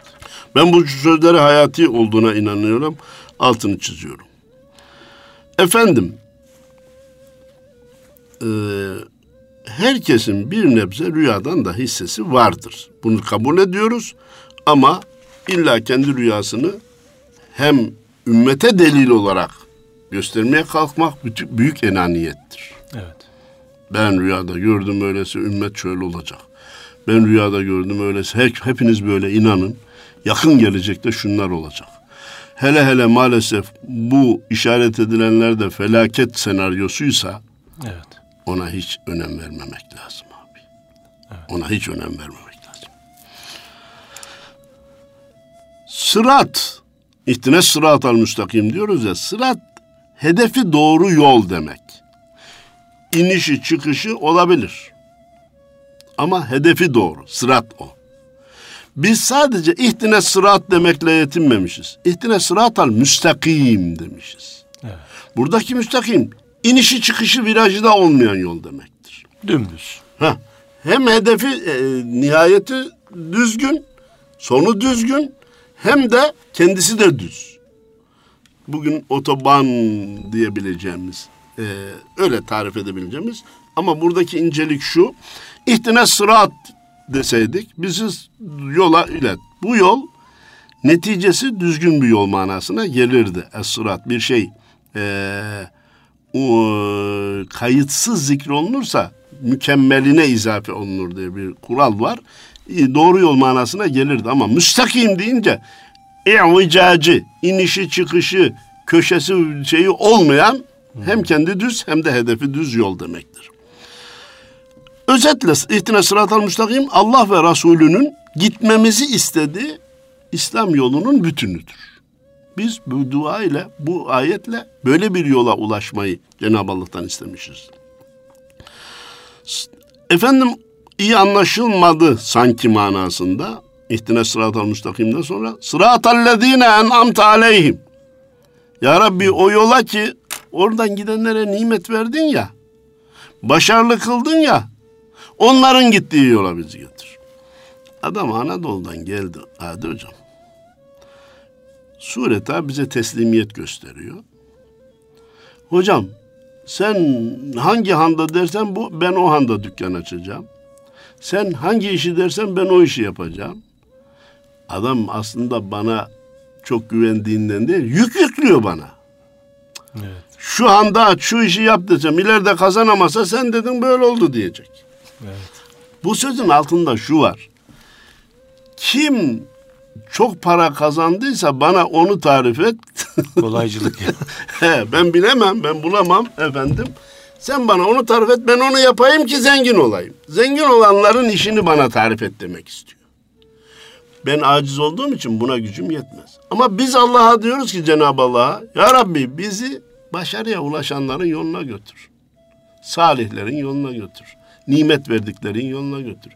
Ben bu sözleri hayati olduğuna inanıyorum, altını çiziyorum. Efendim, eee herkesin bir nebze rüyadan da hissesi vardır. Bunu kabul ediyoruz ama illa kendi rüyasını hem ümmete delil olarak göstermeye kalkmak büyük enaniyettir. Evet. Ben rüyada gördüm öylesi ümmet şöyle olacak. Ben rüyada gördüm öylesi hep, hepiniz böyle inanın. Yakın gelecekte şunlar olacak. Hele hele maalesef bu işaret edilenler de felaket senaryosuysa evet ona hiç önem vermemek lazım abi. Evet. Ona hiç önem vermemek lazım. Sırat, ihtine sırat al müstakim diyoruz ya, sırat hedefi doğru yol demek. İnişi çıkışı olabilir. Ama hedefi doğru, sırat o. Biz sadece ihtine sırat demekle yetinmemişiz. İhtine sırat al müstakim demişiz. Evet. Buradaki müstakim inişi çıkışı virajı da olmayan yol demektir. Dümdüz. Heh. Hem hedefi e, nihayeti düzgün, sonu düzgün hem de kendisi de düz. Bugün otoban diyebileceğimiz, e, öyle tarif edebileceğimiz ama buradaki incelik şu. İhtine sırat deseydik bizi yola ilet. Bu yol neticesi düzgün bir yol manasına gelirdi. Es-sırat bir şey eee o, kayıtsız zikrolunursa mükemmeline izafe olunur diye bir kural var. E, doğru yol manasına gelirdi ama müstakim deyince i'vicacı, inişi çıkışı, köşesi şeyi olmayan hem kendi düz hem de hedefi düz yol demektir. Özetle ihtine sıratal müstakim Allah ve Resulünün gitmemizi istediği İslam yolunun bütünüdür. Biz bu dua ile, bu ayetle böyle bir yola ulaşmayı Cenab-ı Allah'tan istemişiz. Efendim iyi anlaşılmadı sanki manasında. İhtine sıratal müstakimden sonra sıratallezine en'amte aleyhim. Ya Rabbi o yola ki oradan gidenlere nimet verdin ya. Başarılı kıldın ya. Onların gittiği yola bizi getir. Adam Anadolu'dan geldi Hadi hocam. Sureta bize teslimiyet gösteriyor. Hocam sen hangi handa dersen bu ben o handa dükkan açacağım. Sen hangi işi dersen ben o işi yapacağım. Adam aslında bana çok güvendiğinden değil, yük yüklüyor bana. Evet. Şu anda aç, şu işi yap desem, ileride kazanamasa sen dedin böyle oldu diyecek. Evet. Bu sözün altında şu var. Kim çok para kazandıysa bana onu tarif et. Kolaycılık. He, ben bilemem, ben bulamam efendim. Sen bana onu tarif et, ben onu yapayım ki zengin olayım. Zengin olanların işini bana tarif et demek istiyor. Ben aciz olduğum için buna gücüm yetmez. Ama biz Allah'a diyoruz ki Cenab-ı Allah'a, Ya Rabbi bizi başarıya ulaşanların yoluna götür. Salihlerin yoluna götür. Nimet verdiklerin yoluna götür.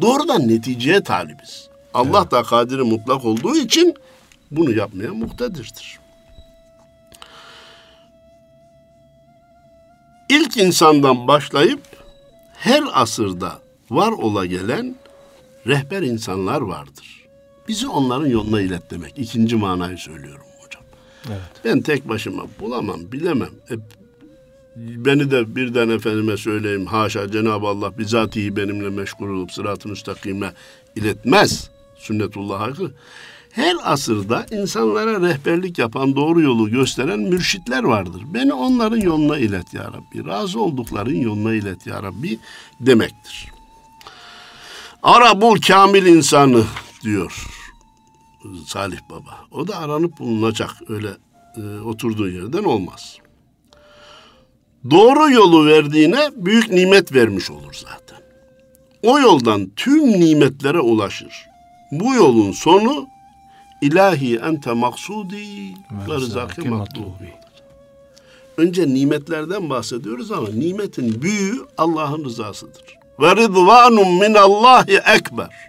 Doğrudan neticeye talibiz. Allah evet. da kadiri mutlak olduğu için bunu yapmaya muhtedirdir. İlk insandan başlayıp her asırda var ola gelen rehber insanlar vardır. Bizi onların yoluna ilet demek. İkinci manayı söylüyorum hocam. Evet. Ben tek başıma bulamam, bilemem. E, beni de birden efendime söyleyeyim haşa Cenab-ı Allah bizatihi benimle meşgul olup sırat-ı müstakime iletmez. Sünnetullah hakkı. Her asırda insanlara rehberlik yapan, doğru yolu gösteren mürşitler vardır. Beni onların yoluna ilet ya Rabbi. Razı oldukların yoluna ilet ya Rabbi demektir. Arabul kamil insanı diyor Salih Baba. O da aranıp bulunacak. Öyle e, oturduğu yerden olmaz. Doğru yolu verdiğine büyük nimet vermiş olur zaten. O yoldan tüm nimetlere ulaşır. Bu yolun sonu ilahi ente maksudi ve rızaki matlubi. Önce nimetlerden bahsediyoruz ama nimetin büyüğü Allah'ın rızasıdır. Ve rıdvanun minallahi ekber.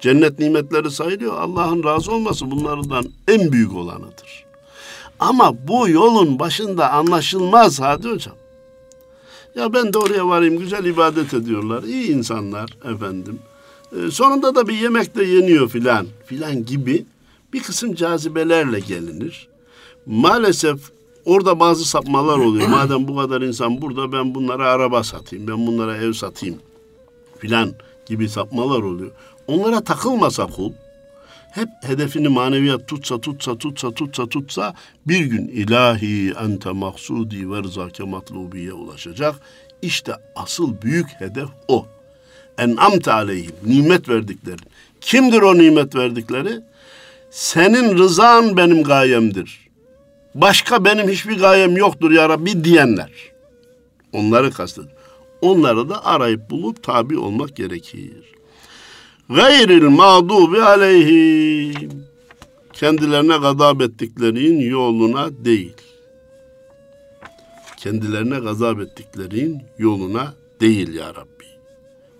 Cennet nimetleri sayılıyor. Allah'ın razı olması bunlardan en büyük olanıdır. Ama bu yolun başında anlaşılmaz Hadi Hocam. Ya ben de oraya varayım güzel ibadet ediyorlar. iyi insanlar efendim. Ee, sonunda da bir yemek de yeniyor filan filan gibi bir kısım cazibelerle gelinir. Maalesef orada bazı sapmalar oluyor. Madem bu kadar insan burada ben bunlara araba satayım, ben bunlara ev satayım filan gibi sapmalar oluyor. Onlara takılmasa kul, hep hedefini maneviyat tutsa tutsa tutsa tutsa tutsa bir gün ilahi ente maksudi ve rızake matlubiye ulaşacak. İşte asıl büyük hedef o. En'amte aleyhim nimet verdikleri. Kimdir o nimet verdikleri? Senin rızan benim gayemdir. Başka benim hiçbir gayem yoktur ya Rabbi diyenler. Onları kastediyor. Onları da arayıp bulup tabi olmak gerekir gayril mağdubi aleyhim kendilerine gazap ettiklerin yoluna değil. Kendilerine gazap ettiklerin yoluna değil ya Rabbi.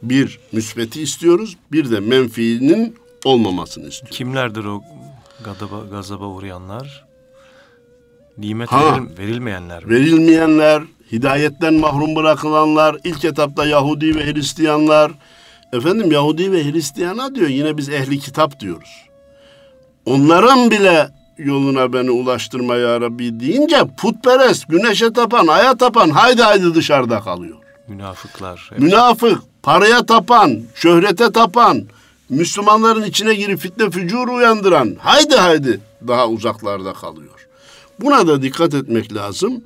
Bir müsbeti istiyoruz, bir de menfiinin olmamasını istiyoruz. Kimlerdir o gazaba, gazaba uğrayanlar? Nimet ha, veril, verilmeyenler mi? Verilmeyenler, hidayetten mahrum bırakılanlar, ilk etapta Yahudi ve Hristiyanlar, Efendim Yahudi ve Hristiyana diyor yine biz ehli kitap diyoruz. Onların bile yoluna beni ulaştırma ya Rabbi deyince putperest, güneşe tapan, aya tapan haydi haydi dışarıda kalıyor. Münafıklar. Evet. Münafık, paraya tapan, şöhrete tapan, Müslümanların içine girip fitne fücur uyandıran haydi haydi daha uzaklarda kalıyor. Buna da dikkat etmek lazım.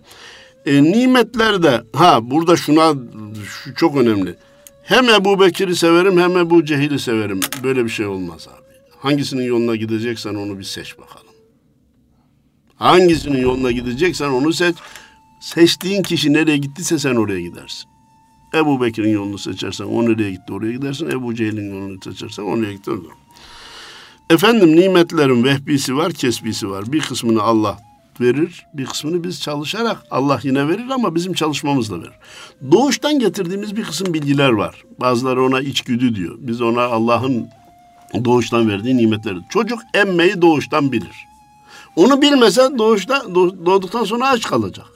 E, nimetlerde ha burada şuna şu çok önemli. Hem Ebu Bekir'i severim hem Ebu Cehil'i severim. Böyle bir şey olmaz abi. Hangisinin yoluna gideceksen onu bir seç bakalım. Hangisinin yoluna gideceksen onu seç. Seçtiğin kişi nereye gittiyse sen oraya gidersin. Ebu Bekir'in yolunu seçersen o nereye gitti oraya gidersin. Ebu Cehil'in yolunu seçersen oraya gitti oraya. Efendim nimetlerin vehbisi var, kesbisi var. Bir kısmını Allah verir, bir kısmını biz çalışarak Allah yine verir ama bizim çalışmamızla verir. Doğuştan getirdiğimiz bir kısım bilgiler var. Bazıları ona içgüdü diyor. Biz ona Allah'ın doğuştan verdiği nimetleri. Çocuk emmeyi doğuştan bilir. Onu bilmese doğuşta doğduktan sonra aç kalacak.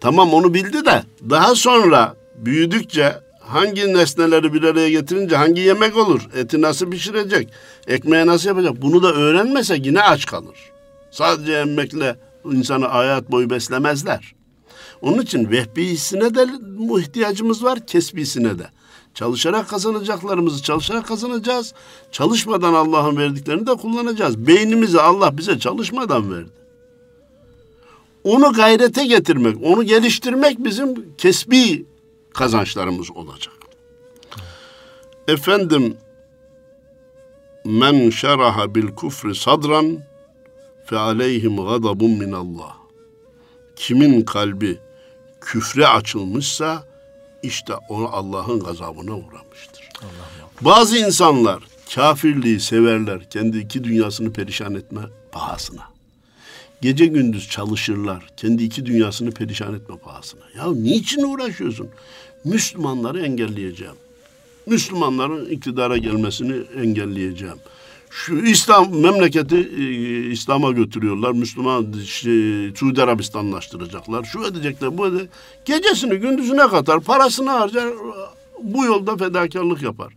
Tamam onu bildi de daha sonra büyüdükçe hangi nesneleri bir araya getirince hangi yemek olur? Eti nasıl pişirecek? Ekmeği nasıl yapacak? Bunu da öğrenmese yine aç kalır. Sadece emmekle insanı hayat boyu beslemezler. Onun için vehbisine de bu ihtiyacımız var, kesbisine de. Çalışarak kazanacaklarımızı çalışarak kazanacağız. Çalışmadan Allah'ın verdiklerini de kullanacağız. Beynimizi Allah bize çalışmadan verdi. Onu gayrete getirmek, onu geliştirmek bizim kesbi kazançlarımız olacak. Efendim men şeraha bil kufri sadran fe aleyhim gadabun min Allah. Kimin kalbi küfre açılmışsa işte onu Allah'ın gazabına uğramıştır. Bazı insanlar kafirliği severler kendi iki dünyasını perişan etme pahasına. Gece gündüz çalışırlar kendi iki dünyasını perişan etme pahasına. Ya niçin uğraşıyorsun? Müslümanları engelleyeceğim. Müslümanların iktidara gelmesini engelleyeceğim şu İslam memleketi e, İslam'a götürüyorlar. Müslüman şey, Suudi Arabistanlaştıracaklar. Şu edecekler, bu edecekler. Gecesini gündüzüne katar, parasını harcar. Bu yolda fedakarlık yapar.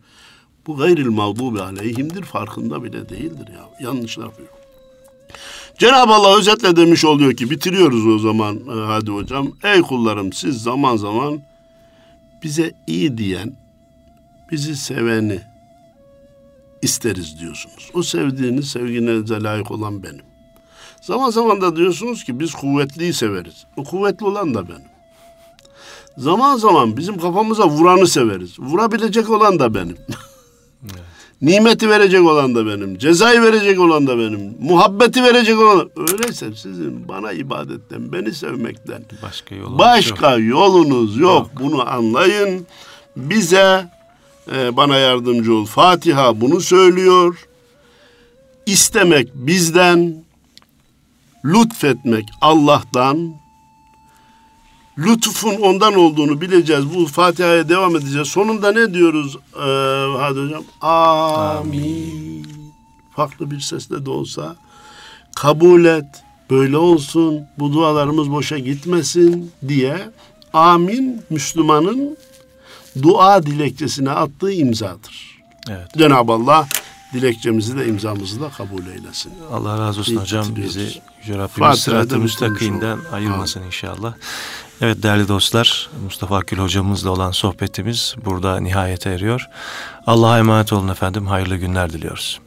Bu gayril mağdubi aleyhimdir farkında bile değildir ya. Yanlış yapıyor. Cenab-ı Allah özetle demiş oluyor ki bitiriyoruz o zaman e, hadi hocam. Ey kullarım siz zaman zaman bize iyi diyen, bizi seveni isteriz diyorsunuz. O sevdiğiniz sevginize layık olan benim. Zaman zaman da diyorsunuz ki biz kuvvetliyi severiz. O kuvvetli olan da benim. Zaman zaman bizim kafamıza vuranı severiz. Vurabilecek olan da benim. Nimeti verecek olan da benim. Cezayı verecek olan da benim. Muhabbeti verecek olan Öyleyse sizin bana ibadetten, beni sevmekten Başka yolunuz başka yok. yolunuz yok. Bunu anlayın. Bize e, bana yardımcı ol. Fatiha bunu söylüyor. İstemek bizden, lütfetmek Allah'tan, lütfun ondan olduğunu bileceğiz. Bu Fatiha'ya devam edeceğiz. Sonunda ne diyoruz ee, hadi hocam? Amin. Farklı bir sesle de olsa kabul et, böyle olsun, bu dualarımız boşa gitmesin diye amin Müslümanın dua dilekçesine attığı imzadır. Evet. Cenab-ı Allah dilekçemizi de imzamızı da kabul eylesin. Allah razı olsun İyi hocam. Bizi Yüce Rabbimiz sıratı müstakimden ayırmasın inşallah. Evet değerli dostlar Mustafa Akül hocamızla olan sohbetimiz burada nihayete eriyor. Allah'a emanet olun efendim. Hayırlı günler diliyoruz.